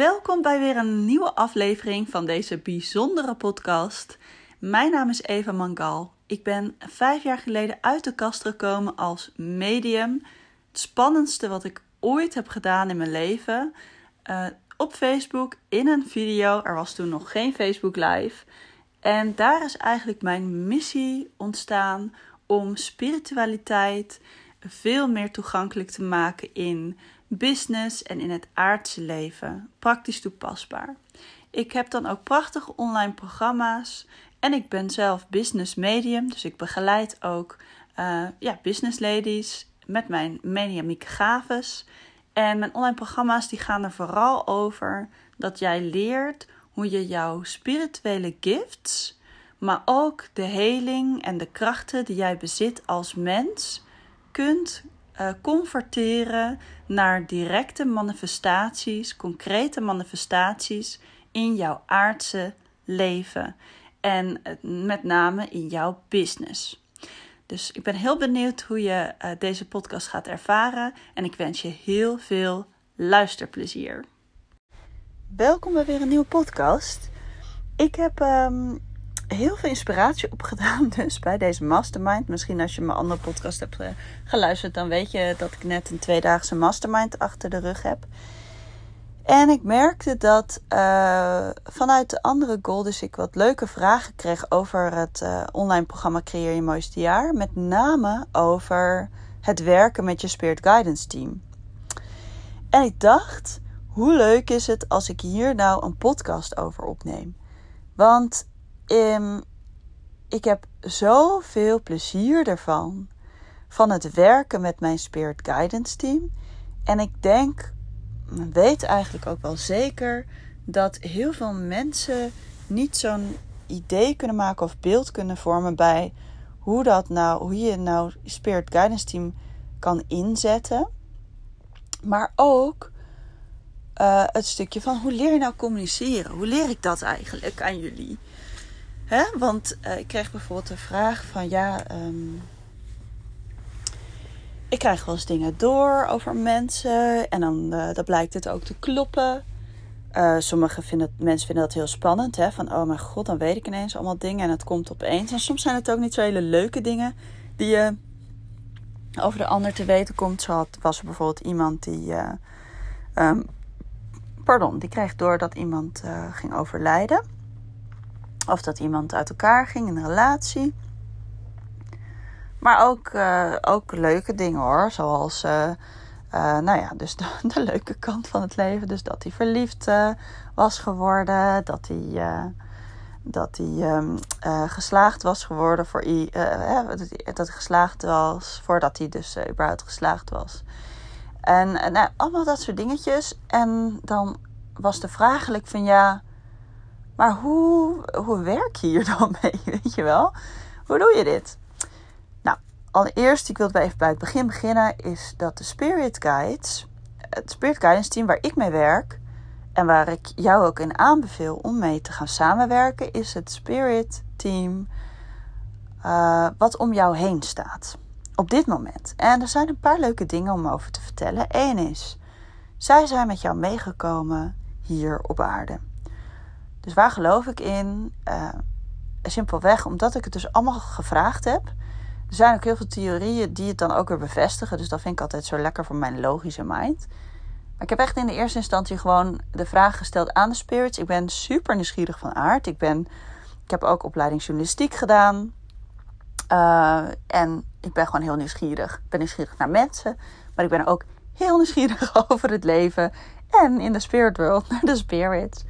Welkom bij weer een nieuwe aflevering van deze bijzondere podcast. Mijn naam is Eva Mangal. Ik ben vijf jaar geleden uit de kast gekomen als medium. Het spannendste wat ik ooit heb gedaan in mijn leven. Uh, op Facebook in een video. Er was toen nog geen Facebook Live. En daar is eigenlijk mijn missie ontstaan om spiritualiteit veel meer toegankelijk te maken in business en in het aardse leven. Praktisch toepasbaar. Ik heb dan ook prachtige online programma's. En ik ben zelf business medium. Dus ik begeleid ook uh, ja, business ladies met mijn mediamieke gaves. En mijn online programma's die gaan er vooral over dat jij leert hoe je jouw spirituele gifts, maar ook de heling en de krachten die jij bezit als mens, kunt uh, converteren naar directe manifestaties, concrete manifestaties in jouw aardse leven. En eh, met name in jouw business. Dus ik ben heel benieuwd hoe je uh, deze podcast gaat ervaren. En ik wens je heel veel luisterplezier. Welkom bij weer een nieuwe podcast. Ik heb um, heel veel inspiratie opgedaan dus bij deze mastermind. Misschien als je mijn andere podcast hebt geluisterd, dan weet je dat ik net een tweedaagse mastermind achter de rug heb. En ik merkte dat uh, vanuit de andere goal dus ik wat leuke vragen kreeg over het uh, online programma Creëer je mooiste jaar. Met name over het werken met je Spirit Guidance team. En ik dacht, hoe leuk is het als ik hier nou een podcast over opneem? Want um, ik heb zoveel plezier ervan. Van het werken met mijn Spirit Guidance team. En ik denk, weet eigenlijk ook wel zeker, dat heel veel mensen niet zo'n idee kunnen maken of beeld kunnen vormen bij hoe, dat nou, hoe je nou Spirit Guidance Team kan inzetten. Maar ook uh, het stukje van hoe leer je nou communiceren? Hoe leer ik dat eigenlijk aan jullie? Want uh, ik kreeg bijvoorbeeld de vraag van ja, um, ik krijg wel eens dingen door over mensen en dan, uh, blijkt het ook te kloppen. Uh, sommige vinden, mensen vinden dat heel spannend. Hè? Van oh mijn god, dan weet ik ineens allemaal dingen en het komt opeens. En soms zijn het ook niet zo hele leuke dingen die je over de ander te weten komt. Zo was er bijvoorbeeld iemand die. Um, pardon, die kreeg door dat iemand ging overlijden. Of dat iemand uit elkaar ging in een relatie. Maar ook, uh, ook leuke dingen hoor. Zoals, uh, uh, nou ja, dus de, leuke kant van het leven. Dus dat hij verliefd was geworden. Dat hij, dat hij geslaagd was geworden voor i, dat geslaagd was voordat hij dus überhaupt geslaagd was. En nou, allemaal dat soort dingetjes. En dan was de vraag van ja maar hoe, hoe werk je hier dan mee? Weet je wel? Hoe doe je dit? Nou, allereerst, ik wil even bij het begin beginnen, is dat de Spirit Guides, het Spirit Guidance team waar ik mee werk en waar ik jou ook in aanbeveel om mee te gaan samenwerken, is het Spirit Team uh, wat om jou heen staat. Op dit moment. En er zijn een paar leuke dingen om over te vertellen. Eén is, zij zijn met jou meegekomen hier op aarde. Dus waar geloof ik in? Uh, simpelweg omdat ik het dus allemaal gevraagd heb. Er zijn ook heel veel theorieën die het dan ook weer bevestigen. Dus dat vind ik altijd zo lekker voor mijn logische mind. Maar ik heb echt in de eerste instantie gewoon de vraag gesteld aan de spirits. Ik ben super nieuwsgierig van aard. Ik, ben, ik heb ook opleiding journalistiek gedaan. Uh, en ik ben gewoon heel nieuwsgierig. Ik ben nieuwsgierig naar mensen. Maar ik ben ook heel nieuwsgierig over het leven. En in de spirit world naar de spirits.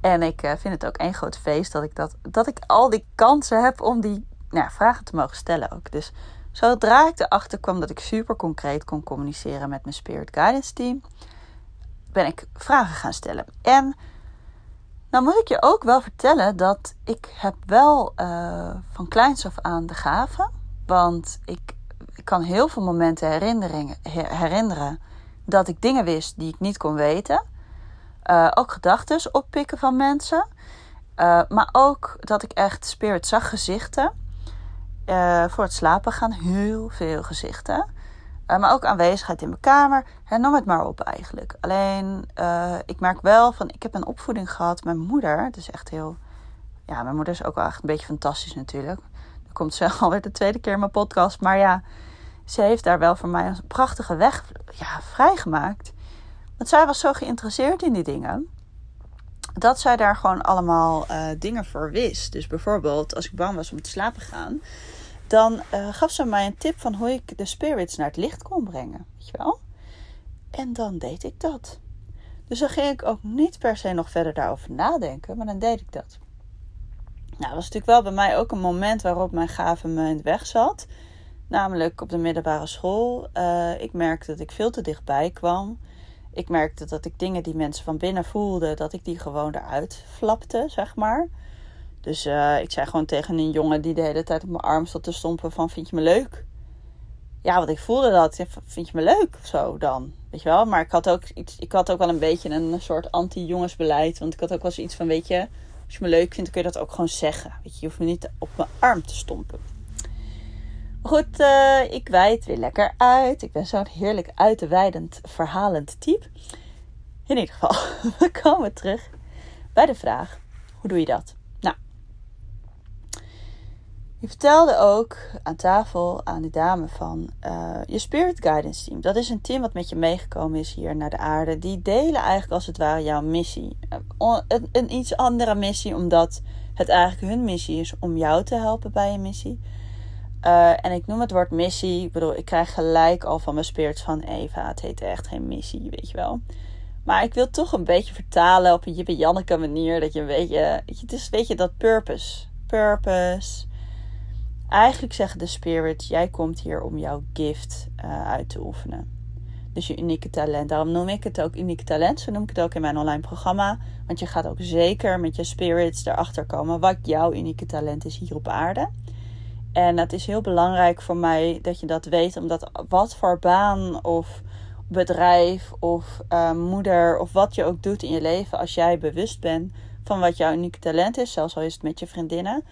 En ik uh, vind het ook één groot feest dat ik, dat, dat ik al die kansen heb om die nou, vragen te mogen stellen ook. Dus zodra ik erachter kwam dat ik super concreet kon communiceren met mijn Spirit Guidance team, ben ik vragen gaan stellen. En nou moet ik je ook wel vertellen dat ik heb wel uh, van kleins af aan de gave. Want ik, ik kan heel veel momenten herinneren dat ik dingen wist die ik niet kon weten. Uh, ook gedachten oppikken van mensen. Uh, maar ook dat ik echt spirit zag gezichten. Uh, voor het slapen gaan heel veel gezichten. Maar ook aanwezigheid in mijn kamer. Hè, noem het maar op eigenlijk. Alleen, ik merk wel van, ik heb een opvoeding gehad. Mijn moeder, het is echt heel... Ja, mijn moeder is ook wel echt een beetje fantastisch natuurlijk. Dan komt ze alweer de tweede keer in mijn podcast. Maar ja, ze heeft daar wel voor mij een prachtige weg ja, vrijgemaakt. Want zij was zo geïnteresseerd in die dingen. Dat zij daar gewoon allemaal uh, dingen voor wist. Dus bijvoorbeeld, als ik bang was om te slapen gaan dan uh, gaf ze mij een tip van hoe ik de spirits naar het licht kon brengen. Weet je wel? En dan deed ik dat. Dus dan ging ik ook niet per se nog verder daarover nadenken, maar dan deed ik dat. Nou, dat was natuurlijk wel bij mij ook een moment waarop mijn gave me in de weg zat. Namelijk op de middelbare school. Uh, ik merkte dat ik veel te dichtbij kwam. Ik merkte dat ik dingen die mensen van binnen voelden, dat ik die gewoon eruit flapte, zeg maar. Dus uh, ik zei gewoon tegen een jongen die de hele tijd op mijn arm zat te stompen van vind je me leuk? Ja, want ik voelde dat. Vind je me leuk of zo dan? Weet je wel? Maar ik had ook, iets, ik had ook wel een beetje een soort anti-jongensbeleid. Want ik had ook wel zoiets van, weet je, als je me leuk vindt, kun je dat ook gewoon zeggen. Weet je, je hoeft me niet op mijn arm te stompen. Goed, uh, ik wijd weer lekker uit. Ik ben zo'n heerlijk uitweidend, verhalend type. In ieder geval, we komen terug bij de vraag: hoe doe je dat? Je vertelde ook aan tafel aan die dame van uh, je Spirit Guidance Team. Dat is een team wat met je meegekomen is hier naar de aarde. Die delen eigenlijk als het ware jouw missie. Uh, een, een, iets andere missie, omdat het eigenlijk hun missie is om jou te helpen bij je missie. Uh, en ik noem het woord missie. Ik bedoel, ik krijg gelijk al van mijn spirits van Eva. Het heet echt geen missie, weet je wel. Maar ik wil toch een beetje vertalen op een Jippe Janneke manier. Dat je een beetje. Het is weet je dat purpose. Purpose Eigenlijk zeggen de spirits: jij komt hier om jouw gift uh, uit te oefenen. Dus je unieke talent. Daarom noem ik het ook unieke talent. Zo noem ik het ook in mijn online programma. Want je gaat ook zeker met je spirits erachter komen wat jouw unieke talent is hier op aarde. En het is heel belangrijk voor mij dat je dat weet, omdat wat voor baan of bedrijf of uh, moeder of wat je ook doet in je leven, als jij bewust bent van wat jouw unieke talent is, zelfs al is het met je vriendinnen,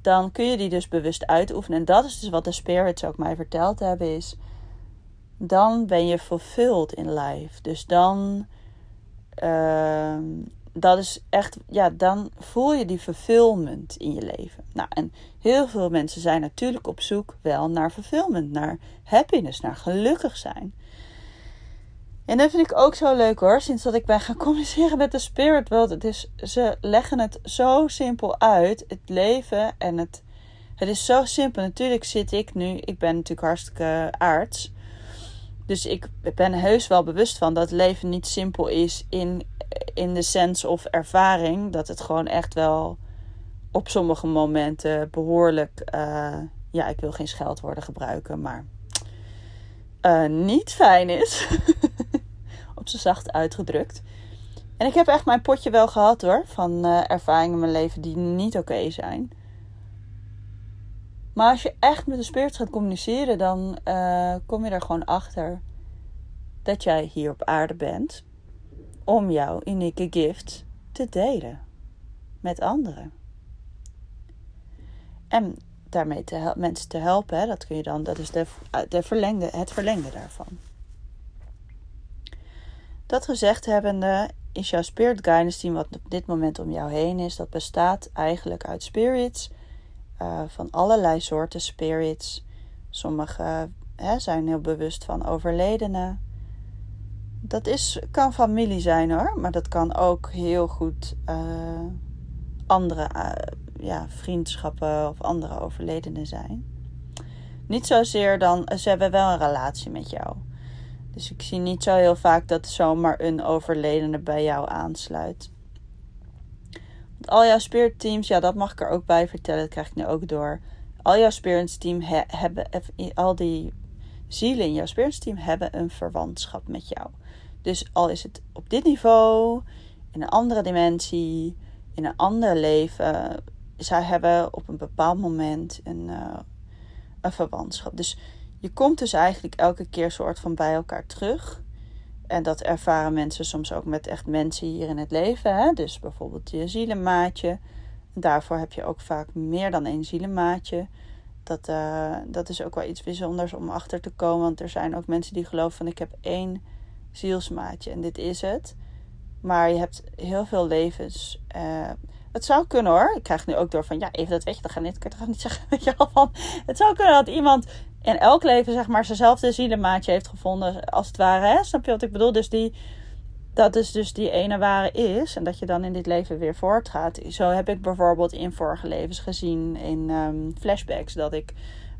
dan kun je die dus bewust uitoefenen. En dat is dus wat de spirits ook mij verteld hebben, is dan ben je fulfilled in life. Dus dan, uh, dat is echt, ja, dan voel je die fulfillment in je leven. Nou, en heel veel mensen zijn natuurlijk op zoek wel naar fulfillment, naar happiness, naar gelukkig zijn. En dat vind ik ook zo leuk hoor, sinds dat ik ben gaan communiceren met de Spirit World. Het is, ze leggen het zo simpel uit, het leven en het... Het is zo simpel. Natuurlijk zit ik nu, ik ben natuurlijk hartstikke aards. Dus ik ben heus wel bewust van dat leven niet simpel is in, in de sense of ervaring. Dat het gewoon echt wel op sommige momenten behoorlijk, uh, ja, ik wil geen scheldwoorden gebruiken, maar uh, niet fijn is. op z'n zacht uitgedrukt. En ik heb echt mijn potje wel gehad hoor. Van uh, ervaringen in mijn leven die niet oké zijn. Maar als je echt met de spirit gaat communiceren, dan uh, kom je er gewoon achter dat jij hier op aarde bent om jouw unieke gift te delen met anderen. En daarmee te mensen te helpen, dat kun je dan, dat is de, de verlengde, het verlengde daarvan. Dat gezegd hebbende is jouw Spirit Guidance Team, wat op dit moment om jou heen is, dat bestaat eigenlijk uit spirits uh, van allerlei soorten spirits. Sommige hè, zijn heel bewust van overledenen. Dat is, kan familie zijn hoor, maar dat kan ook heel goed uh, andere uh, ja, vriendschappen of andere overledenen zijn. Niet zozeer dan, ze hebben wel een relatie met jou. Dus ik zie niet zo heel vaak dat zomaar een overledene bij jou aansluit. Al jouw spirit teams, ja, dat mag ik er ook bij vertellen. Dat krijg ik nu ook door. Al jouw spirits team hebben, al die zielen in jouw spirits team hebben een verwantschap met jou. Dus al is het op dit niveau, in een andere dimensie, in een ander leven, zij hebben op een bepaald moment een, uh, een verwantschap. Dus je komt dus eigenlijk elke keer soort van bij elkaar terug. En dat ervaren mensen soms ook met echt mensen hier in het leven. Hè? Dus bijvoorbeeld je zielenmaatje. Daarvoor heb je ook vaak meer dan één zielenmaatje. Dat, uh, dat is ook wel iets bijzonders om achter te komen. Want er zijn ook mensen die geloven van ik heb één zielsmaatje en dit is het. Maar je hebt heel veel levens. Uh, het zou kunnen hoor. Ik krijg nu ook door van ja, even dat weet je, dat ga ik niet, niet zeggen. Weet je al van. Het zou kunnen dat iemand in elk leven zeg maar zijnzelfde zielenmaatje heeft gevonden, als het ware. Hè? Snap je wat ik bedoel? Dus die, dat is dus die ene ware is. En dat je dan in dit leven weer voortgaat. Zo heb ik bijvoorbeeld in vorige levens gezien in um, flashbacks dat ik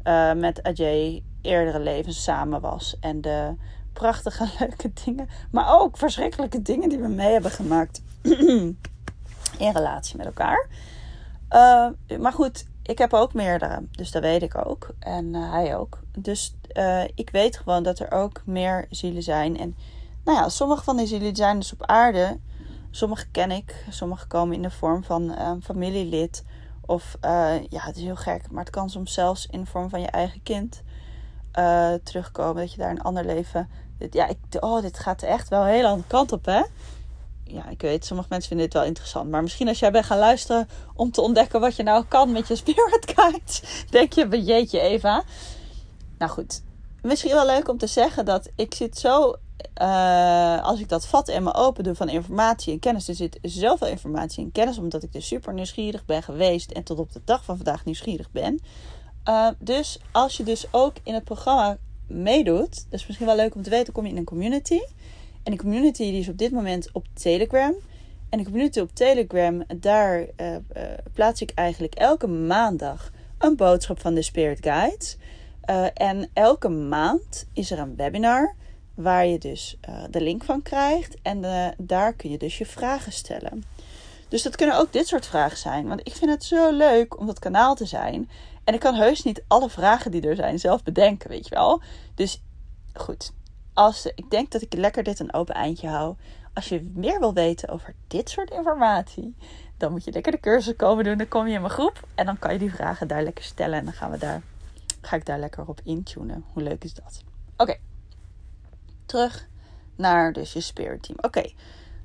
uh, met Ajay eerdere levens samen was. En de prachtige, leuke dingen, maar ook verschrikkelijke dingen die we mee hebben gemaakt in relatie met elkaar. Uh, maar goed, ik heb ook meerdere, dus dat weet ik ook. En uh, hij ook. Dus uh, ik weet gewoon dat er ook meer zielen zijn. En nou ja, sommige van die zielen zijn dus op aarde. Sommige ken ik, sommige komen in de vorm van een familielid. Of ja, het is heel gek, maar het kan soms zelfs in de vorm van je eigen kind terugkomen. Dat je daar een ander leven. Ja, ik, oh, dit gaat echt wel hele andere kant op, hè? Ja, ik weet, sommige mensen vinden dit wel interessant. Maar misschien als jij bent gaan luisteren om te ontdekken wat je nou kan met je spirit guides, denk je, jeetje Eva. Nou goed, misschien wel leuk om te zeggen dat ik zit zo, uh, als ik dat vat en me open doe van informatie en kennis, er zit zoveel informatie en kennis, omdat ik dus super nieuwsgierig ben geweest en tot op de dag van vandaag nieuwsgierig ben. Uh, dus als je dus ook in het programma meedoet, dat is misschien wel leuk om te weten, kom je in een community. En de community die is op dit moment op Telegram. En de community op Telegram, daar uh, uh, plaats ik eigenlijk elke maandag een boodschap van de Spirit Guides. Uh, en elke maand is er een webinar waar je dus de link van krijgt. En daar kun je dus je vragen stellen. Dus dat kunnen ook dit soort vragen zijn. Want ik vind het zo leuk om dat kanaal te zijn. En ik kan heus niet alle vragen die er zijn zelf bedenken, weet je wel. Dus goed, als, ik denk dat ik lekker dit een open eindje hou. Als je meer wil weten over dit soort informatie, dan moet je lekker de cursus komen doen. Dan kom je in mijn groep en dan kan je die vragen daar lekker stellen. En dan gaan we daar, ga ik daar lekker op intunen. Hoe leuk is dat? Oké, terug naar dus je spirit team. Oké,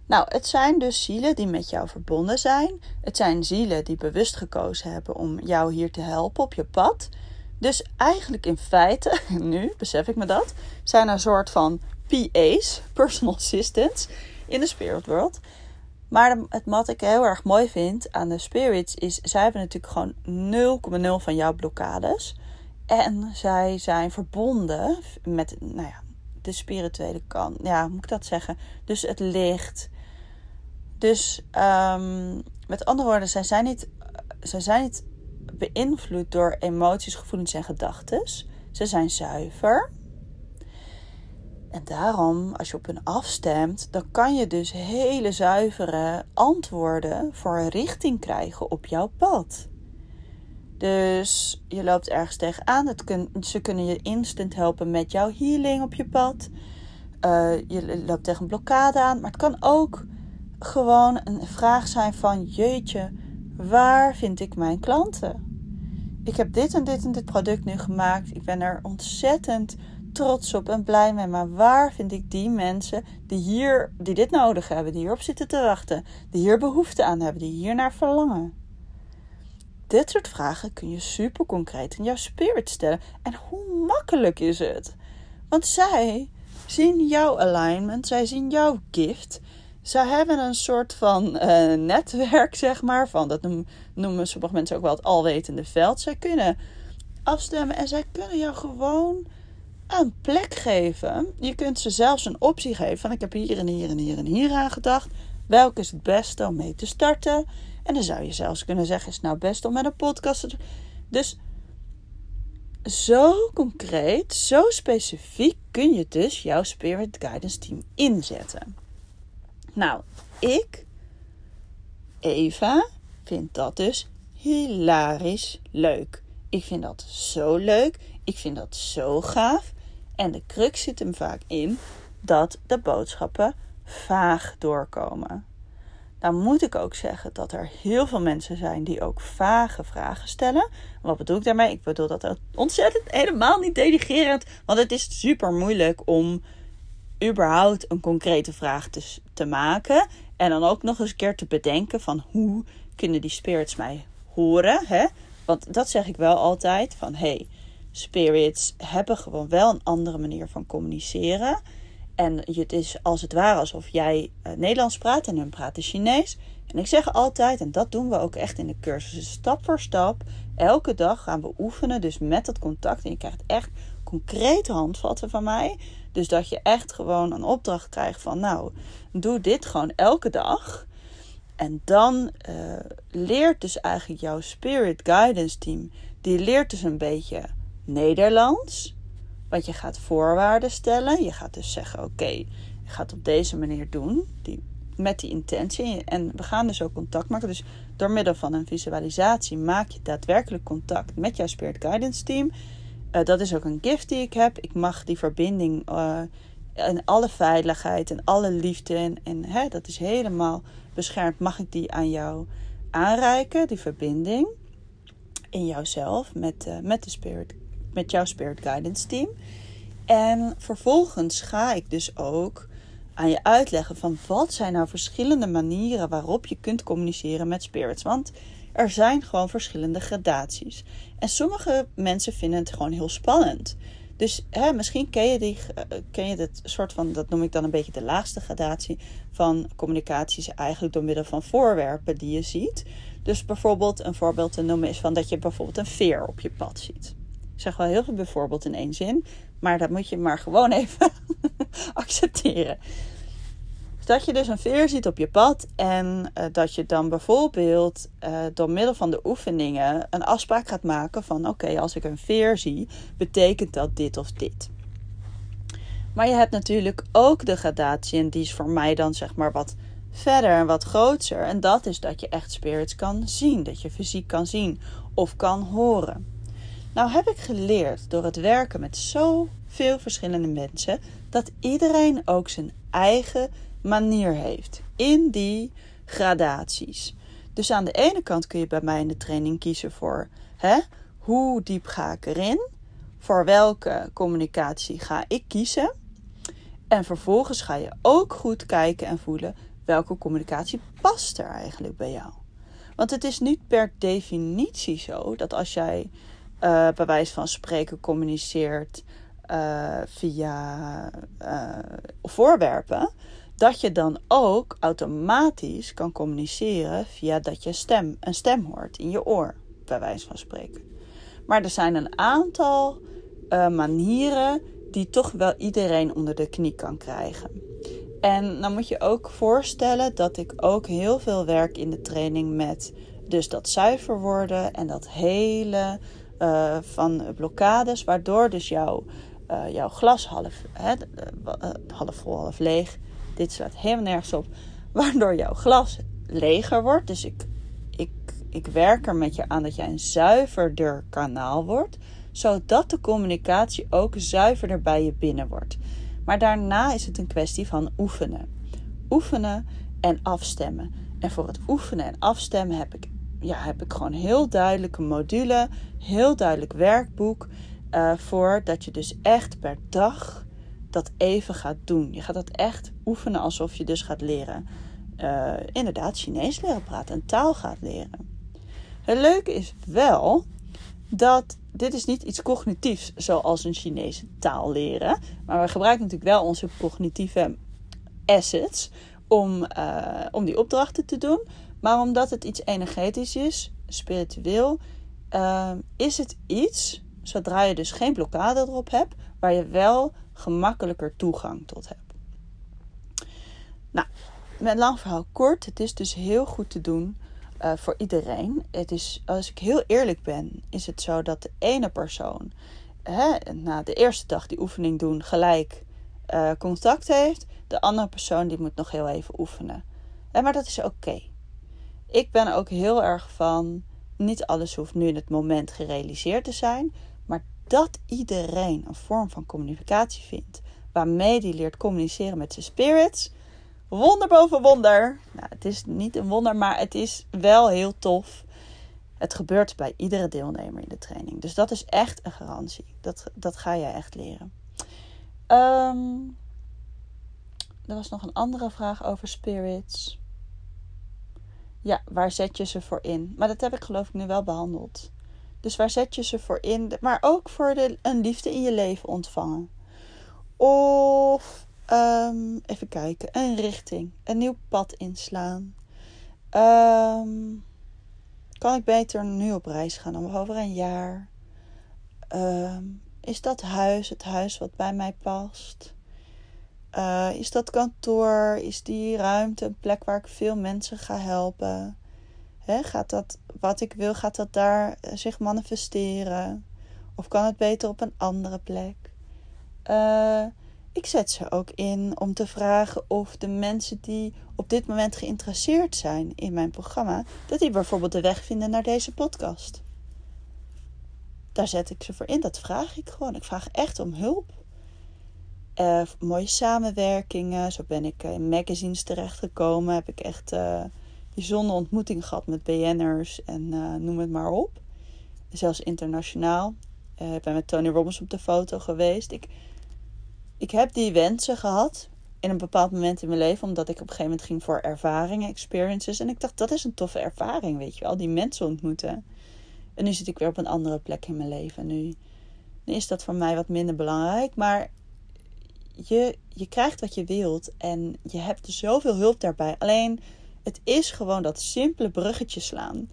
nou het zijn dus zielen die met jou verbonden zijn. Het zijn zielen die bewust gekozen hebben om jou hier te helpen op je pad. Dus eigenlijk in feite, nu besef ik me dat, zijn er een soort van PA's, personal assistants, in de spirit world. Maar het wat ik heel erg mooi vind aan de spirits is, zij hebben natuurlijk gewoon 0,0 van jouw blokkades. En zij zijn verbonden met, nou ja, de spirituele kant. Ja, hoe moet ik dat zeggen? Dus het licht. Dus um, met andere woorden, zij zijn niet, zij zijn niet beïnvloed door emoties, gevoelens en gedachten. Ze zijn zuiver. En daarom, als je op hun afstemt, dan kan je dus hele zuivere antwoorden voor een richting krijgen op jouw pad. Dus je loopt ergens tegenaan. Het ze kunnen je instant helpen met jouw healing op je pad. Uh, je loopt tegen een blokkade aan. Maar het kan ook gewoon een vraag zijn van: Jeetje, waar vind ik mijn klanten? Ik heb dit en dit en dit product nu gemaakt. Ik ben er ontzettend trots op en blij mee. Maar waar vind ik die mensen die hier, die dit nodig hebben, die hierop zitten te wachten, die hier behoefte aan hebben, die hier naar verlangen? Dit soort vragen kun je super concreet in jouw spirit stellen. En hoe makkelijk is het? Want zij zien jouw alignment, zij zien jouw gift. Zij hebben een soort van uh, netwerk, zeg maar. Van, dat noemen, sommige mensen ook wel het alwetende veld. Zij kunnen afstemmen en zij kunnen jou gewoon een plek geven. Je kunt ze zelfs een optie geven van ik heb hier en hier en hier en hier aan gedacht. Welk is het beste om mee te starten? En dan zou je zelfs kunnen zeggen, is het nou best om met een podcast te Dus zo concreet, zo specifiek kun je dus jouw Spirit Guidance Team inzetten. Nou, ik, Eva, vind dat dus hilarisch leuk. Ik vind dat zo leuk. Ik vind dat zo gaaf. En de crux zit hem vaak in dat de boodschappen vaag doorkomen. Dan moet ik ook zeggen dat er heel veel mensen zijn die ook vage vragen stellen. Wat bedoel ik daarmee? Ik bedoel dat ontzettend helemaal niet denigerend. Want het is super moeilijk om überhaupt een concrete vraag te, te maken. En dan ook nog eens een keer te bedenken van hoe kunnen die spirits mij horen. Hè? Want dat zeg ik wel altijd: van hey, spirits hebben gewoon wel een andere manier van communiceren. En het is als het ware alsof jij uh, Nederlands praat en hun praten Chinees. En ik zeg altijd, en dat doen we ook echt in de cursus, stap voor stap, elke dag gaan we oefenen. Dus met dat contact. En je krijgt echt concrete handvatten van mij. Dus dat je echt gewoon een opdracht krijgt van, nou, doe dit gewoon elke dag. En dan uh, leert dus eigenlijk jouw Spirit Guidance Team, die leert dus een beetje Nederlands. Want je gaat voorwaarden stellen. Je gaat dus zeggen: Oké, okay, je gaat op deze manier doen. Die, met die intentie. En we gaan dus ook contact maken. Dus door middel van een visualisatie maak je daadwerkelijk contact met jouw Spirit Guidance Team. Uh, dat is ook een gift die ik heb. Ik mag die verbinding uh, en alle veiligheid en alle liefde. En, en hè, dat is helemaal beschermd. Mag ik die aan jou aanreiken, die verbinding in jouzelf met, uh, met de Spirit met jouw Spirit Guidance Team. En vervolgens ga ik dus ook aan je uitleggen van wat zijn nou verschillende manieren waarop je kunt communiceren met spirits. Want er zijn gewoon verschillende gradaties. En sommige mensen vinden het gewoon heel spannend. Dus hè, misschien ken je, die, eh, ken je het soort van, dat noem ik dan een beetje de laagste gradatie van communicaties, eigenlijk door middel van voorwerpen die je ziet. Dus bijvoorbeeld een voorbeeld te noemen is van dat je bijvoorbeeld een veer op je pad ziet. Ik zeg wel heel veel bijvoorbeeld in één zin. Maar dat moet je maar gewoon even accepteren. Dat je dus een veer ziet op je pad en uh, dat je dan bijvoorbeeld uh, door middel van de oefeningen een afspraak gaat maken van oké, als ik een veer zie, betekent dat dit of dit. Maar je hebt natuurlijk ook de gradatie en die is voor mij dan zeg maar wat verder en wat groter. En dat is dat je echt spirits kan zien, dat je fysiek kan zien of kan horen. Nou heb ik geleerd door het werken met zoveel verschillende mensen dat iedereen ook zijn eigen manier heeft in die gradaties. Dus aan de ene kant kun je bij mij in de training kiezen voor hè, hoe diep ga ik erin, voor welke communicatie ga ik kiezen. En vervolgens ga je ook goed kijken en voelen welke communicatie past er eigenlijk bij jou. Want het is niet per definitie zo dat als jij uh, bij wijze van spreken communiceert uh, via uh, voorwerpen, dat je dan ook automatisch kan communiceren via dat je stem, een stem hoort in je oor, bij wijze van spreken. Maar er zijn een aantal manieren die toch wel iedereen onder de knie kan krijgen. En dan moet je ook voorstellen dat ik ook heel veel werk in de training met dus dat zuiver worden en dat hele uh, van blokkades, waardoor dus jouw, uh, jouw glas half, hè, half vol, half leeg, dit slaat helemaal nergens op, waardoor jouw glas leger wordt. Dus ik, ik, ik werk er met je aan dat jij een zuiverder kanaal wordt, zodat de communicatie ook zuiverder bij je binnen wordt. Maar daarna is het een kwestie van oefenen. Oefenen en afstemmen. En voor het oefenen en afstemmen heb ik ja, heb ik gewoon heel duidelijke module, heel duidelijk werkboek. Uh, voor dat je dus echt per dag dat even gaat doen. Je gaat dat echt oefenen alsof je dus gaat leren. Uh, inderdaad, Chinees leren praten, een taal gaat leren. Het leuke is wel dat dit is niet iets cognitiefs zoals een Chinese taal leren. Maar we gebruiken natuurlijk wel onze cognitieve assets om, uh, om die opdrachten te doen. Maar omdat het iets energetisch is, spiritueel, uh, is het iets, zodra je dus geen blokkade erop hebt, waar je wel gemakkelijker toegang tot hebt. Nou, met lang verhaal kort, het is dus heel goed te doen uh, voor iedereen. Het is, als ik heel eerlijk ben, is het zo dat de ene persoon hè, na de eerste dag die oefening doen gelijk uh, contact heeft. De andere persoon die moet nog heel even oefenen. En maar dat is oké ik ben ook heel erg van. Niet alles hoeft nu in het moment gerealiseerd te zijn. Dat iedereen een vorm van communicatie vindt. Waarmee die leert communiceren met zijn spirits. Wonder boven wonder. Nou, het is niet een wonder, maar het is wel heel tof. Het gebeurt bij iedere deelnemer in de training. Dus dat is echt een garantie. Dat, dat ga jij echt leren. Um, er was nog een andere vraag over spirits. Ja, waar zet je ze voor in? Maar dat heb ik geloof ik nu wel behandeld. Dus waar zet je ze voor in? Maar ook voor de, een liefde in je leven ontvangen. Of ehm, even kijken, een richting, een nieuw pad inslaan. Ehm, kan ik beter nu op reis gaan dan over een jaar? Ehm, is dat huis het huis wat bij mij past? Uh, is dat kantoor? Is die ruimte een plek waar ik veel mensen ga helpen? Gaat dat wat ik wil, gaat dat daar eh, zich manifesteren? Of kan het beter op een andere plek? Uh, ik zet ze ook in om te vragen of de mensen die op dit moment geïnteresseerd zijn in mijn programma, dat die bijvoorbeeld de weg vinden naar deze podcast. Daar zet ik ze voor in. Dat vraag ik gewoon. Ik vraag echt om hulp. Uh, mooie samenwerkingen. Zo ben ik in magazines terechtgekomen. Heb ik echt bijzondere ontmoetingen gehad met BN'ers en uh, noem het maar op. Zelfs internationaal. ik ben met Tony Robbins op de foto geweest. Ik, ik heb die wensen gehad in een bepaald moment in mijn leven, omdat ik op een gegeven moment ging voor ervaringen, experiences. En ik dacht, dat is een toffe ervaring, weet je wel, die mensen ontmoeten. En nu zit ik weer op een andere plek in mijn leven. Nu, nu is dat voor mij wat minder belangrijk, maar je, je krijgt wat je wilt en je hebt zoveel hulp daarbij. Alleen, het is gewoon dat simpele bruggetje slaan.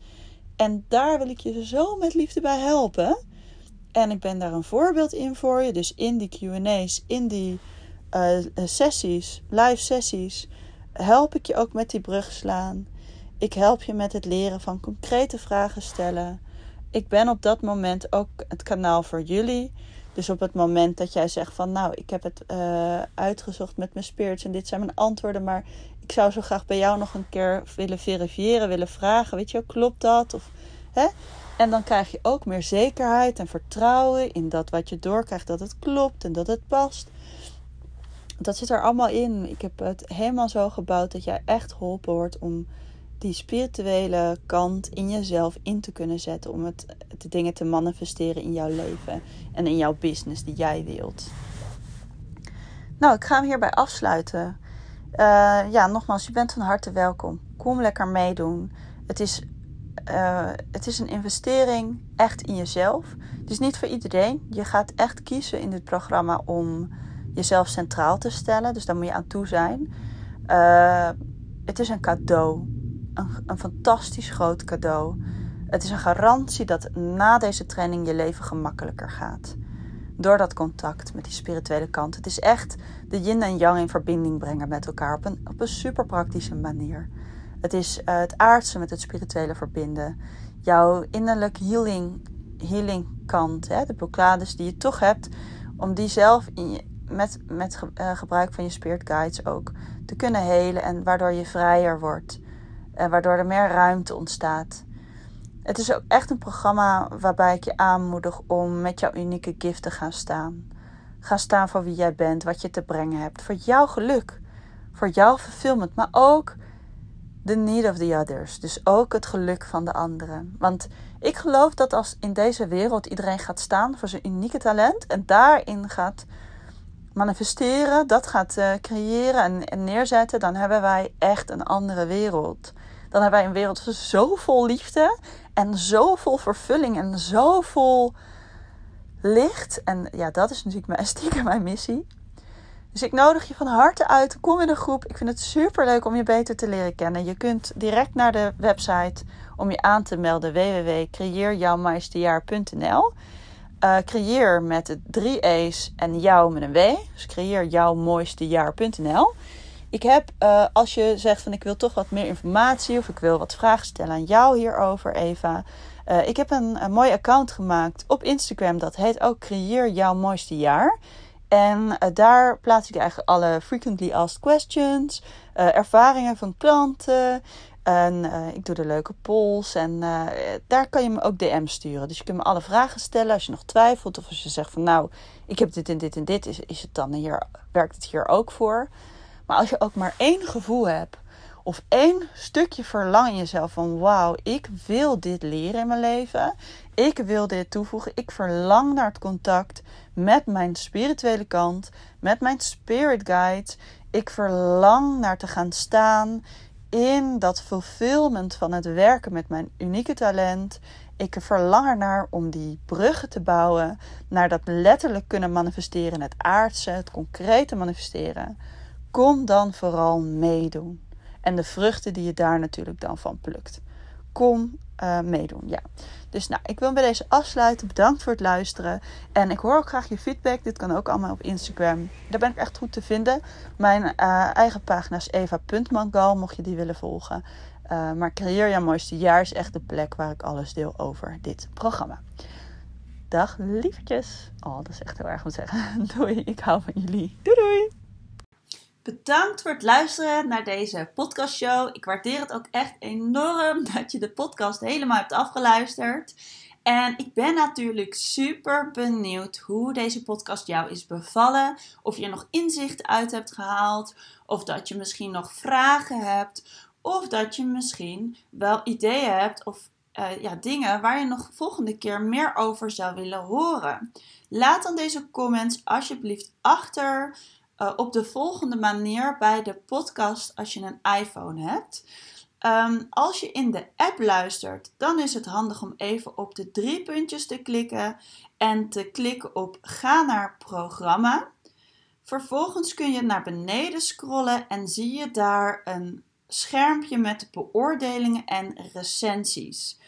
En daar wil ik je zo met liefde bij helpen. En ik ben daar een voorbeeld in voor je. Dus in die QA's, in die uh, sessies, live sessies, help ik je ook met die brug slaan. Ik help je met het leren van concrete vragen stellen. Ik ben op dat moment ook het kanaal voor jullie. Dus op het moment dat jij zegt van nou, ik heb het uh, uitgezocht met mijn spirits en dit zijn mijn antwoorden, maar ik zou zo graag bij jou nog een keer willen verifiëren, willen vragen, weet je, klopt dat? Of, hè? En dan krijg je ook meer zekerheid en vertrouwen in dat wat je doorkrijgt, dat het klopt en dat het past. Dat zit er allemaal in. Ik heb het helemaal zo gebouwd dat jij echt geholpen wordt om die spirituele kant in jezelf in te kunnen zetten. Om het, de dingen te manifesteren in jouw leven en in jouw business die jij wilt. Nou, ik ga hem hierbij afsluiten. Uh, ja, nogmaals, je bent van harte welkom. Kom lekker meedoen. Het is uh, het is een investering echt in jezelf. Het is niet voor iedereen. Je gaat echt kiezen in dit programma om jezelf centraal te stellen. Dus daar moet je aan toe zijn. Uh, het is een cadeau. Een, een fantastisch groot cadeau. Het is een garantie dat na deze training je leven gemakkelijker gaat. Door dat contact met die spirituele kant. Het is echt de yin en yang in verbinding brengen met elkaar op een, op een super praktische manier. Het is uh, het aardse met het spirituele verbinden. Jouw innerlijk healing, healing kant, hè, de blokkades die je toch hebt, om die zelf in met, met uh, gebruik van je spirit guides ook te kunnen helen en waardoor je vrijer wordt. En waardoor er meer ruimte ontstaat. Het is ook echt een programma waarbij ik je aanmoedig om met jouw unieke gift te gaan staan. Ga staan voor wie jij bent, wat je te brengen hebt. Voor jouw geluk, voor jouw fulfillment, maar ook the need of the others. Dus ook het geluk van de anderen. Want ik geloof dat als in deze wereld iedereen gaat staan voor zijn unieke talent en daarin gaat manifesteren, dat gaat uh, creëren en, en, neerzetten, dan hebben wij echt een andere wereld. Dan hebben wij een wereld zo vol liefde en zo vol vervulling en zo vol licht. En ja, dat is natuurlijk mijn, stiekem mijn missie. Dus ik nodig je van harte uit. Kom in de groep. Ik vind het super leuk om je beter te leren kennen. Je kunt direct naar de website om je aan te melden www.creëerjouwmeisterjaar.nl. Uh, creëer met de drie E's en jou met een W. Dus creëerjouwmooistejaar.nl. Ik heb, uh, als je zegt van ik wil toch wat meer informatie of ik wil wat vragen stellen aan jou hierover, Eva. Uh, ik heb een, een mooi account gemaakt op Instagram. Dat heet ook Creëer jouw mooiste jaar. En uh, daar plaats ik eigenlijk alle frequently asked questions, ervaringen van klanten. En ik doe de leuke polls. En daar kan je me ook DM sturen. Dus je kunt me alle vragen stellen als je nog twijfelt. Of als je zegt van nou, ik heb dit en dit en dit. Is, is het dan hier, werkt het hier ook voor? Maar als je ook maar één gevoel hebt. Of één stukje verlang in jezelf van wauw, ik wil dit leren in mijn leven. Ik wil dit toevoegen. Ik verlang naar het contact met mijn spirituele kant, met mijn spirit guide. Ik verlang naar te gaan staan in dat fulfillment van het werken met mijn unieke talent. Ik verlang ernaar om die bruggen te bouwen naar dat letterlijk kunnen manifesteren, het aardse, het concrete manifesteren. Kom dan vooral meedoen. En de vruchten die je daar natuurlijk dan van plukt. Kom uh, meedoen, ja. Dus nou, ik wil bij deze afsluiten. Bedankt voor het luisteren. En ik hoor ook graag je feedback. Dit kan ook allemaal op Instagram. Daar ben ik echt goed te vinden. Mijn uh, eigen pagina is eva.mangal, mocht je die willen volgen. Uh, maar Creëer jouw mooiste jaar is echt de plek waar ik alles deel over dit programma. Dag lievertjes. Oh, dat is echt heel erg om te zeggen. Doei, ik hou van jullie. Doei doei. Bedankt voor het luisteren naar deze podcastshow. Ik waardeer het ook echt enorm dat je de podcast helemaal hebt afgeluisterd. En ik ben natuurlijk super benieuwd hoe deze podcast jou is bevallen. Of je er nog inzichten uit hebt gehaald. Of dat je misschien nog vragen hebt. Of dat je misschien wel ideeën hebt of uh, ja, dingen waar je nog volgende keer meer over zou willen horen. Laat dan deze comments alsjeblieft achter uh, op de volgende manier bij de podcast als je een iPhone hebt. Um, als je in de app luistert, dan is het handig om even op de drie puntjes te klikken en te klikken op ga naar programma. Vervolgens kun je naar beneden scrollen en zie je daar een schermpje met beoordelingen en recensies.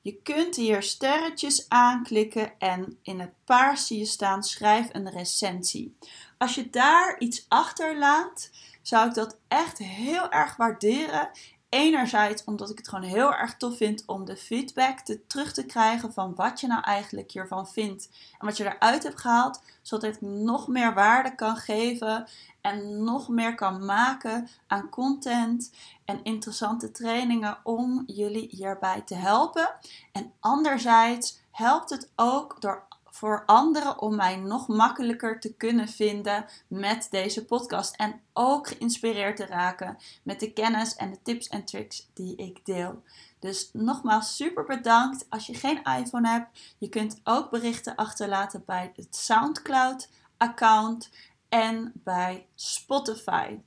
Je kunt hier sterretjes aanklikken en in het paars zie je staan schrijf een recensie. Als je daar iets achterlaat, zou ik dat echt heel erg waarderen. Enerzijds omdat ik het gewoon heel erg tof vind om de feedback te, terug te krijgen van wat je nou eigenlijk hiervan vindt en wat je eruit hebt gehaald, zodat ik nog meer waarde kan geven en nog meer kan maken aan content en interessante trainingen om jullie hierbij te helpen. En anderzijds helpt het ook door voor anderen om mij nog makkelijker te kunnen vinden met deze podcast. En ook geïnspireerd te raken met de kennis en de tips en tricks die ik deel. Dus nogmaals super bedankt. Als je geen iPhone hebt, je kunt ook berichten achterlaten bij het SoundCloud account en bij Spotify.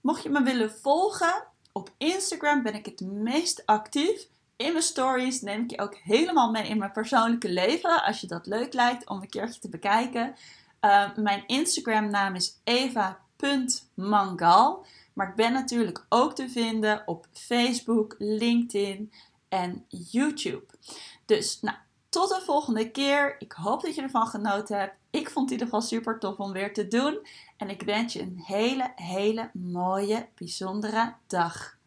Mocht je me willen volgen, op Instagram ben ik het meest actief. In mijn stories neem ik je ook helemaal mee in mijn persoonlijke leven. Als je dat leuk lijkt om een keertje te bekijken. Uh, mijn Instagram naam is eva.mangal. Maar ik ben natuurlijk ook te vinden op Facebook, LinkedIn en YouTube. Dus nou, tot de volgende keer. Ik hoop dat je ervan genoten hebt. Ik vond het in ieder geval super tof om weer te doen. En ik wens je een hele, hele mooie, bijzondere dag.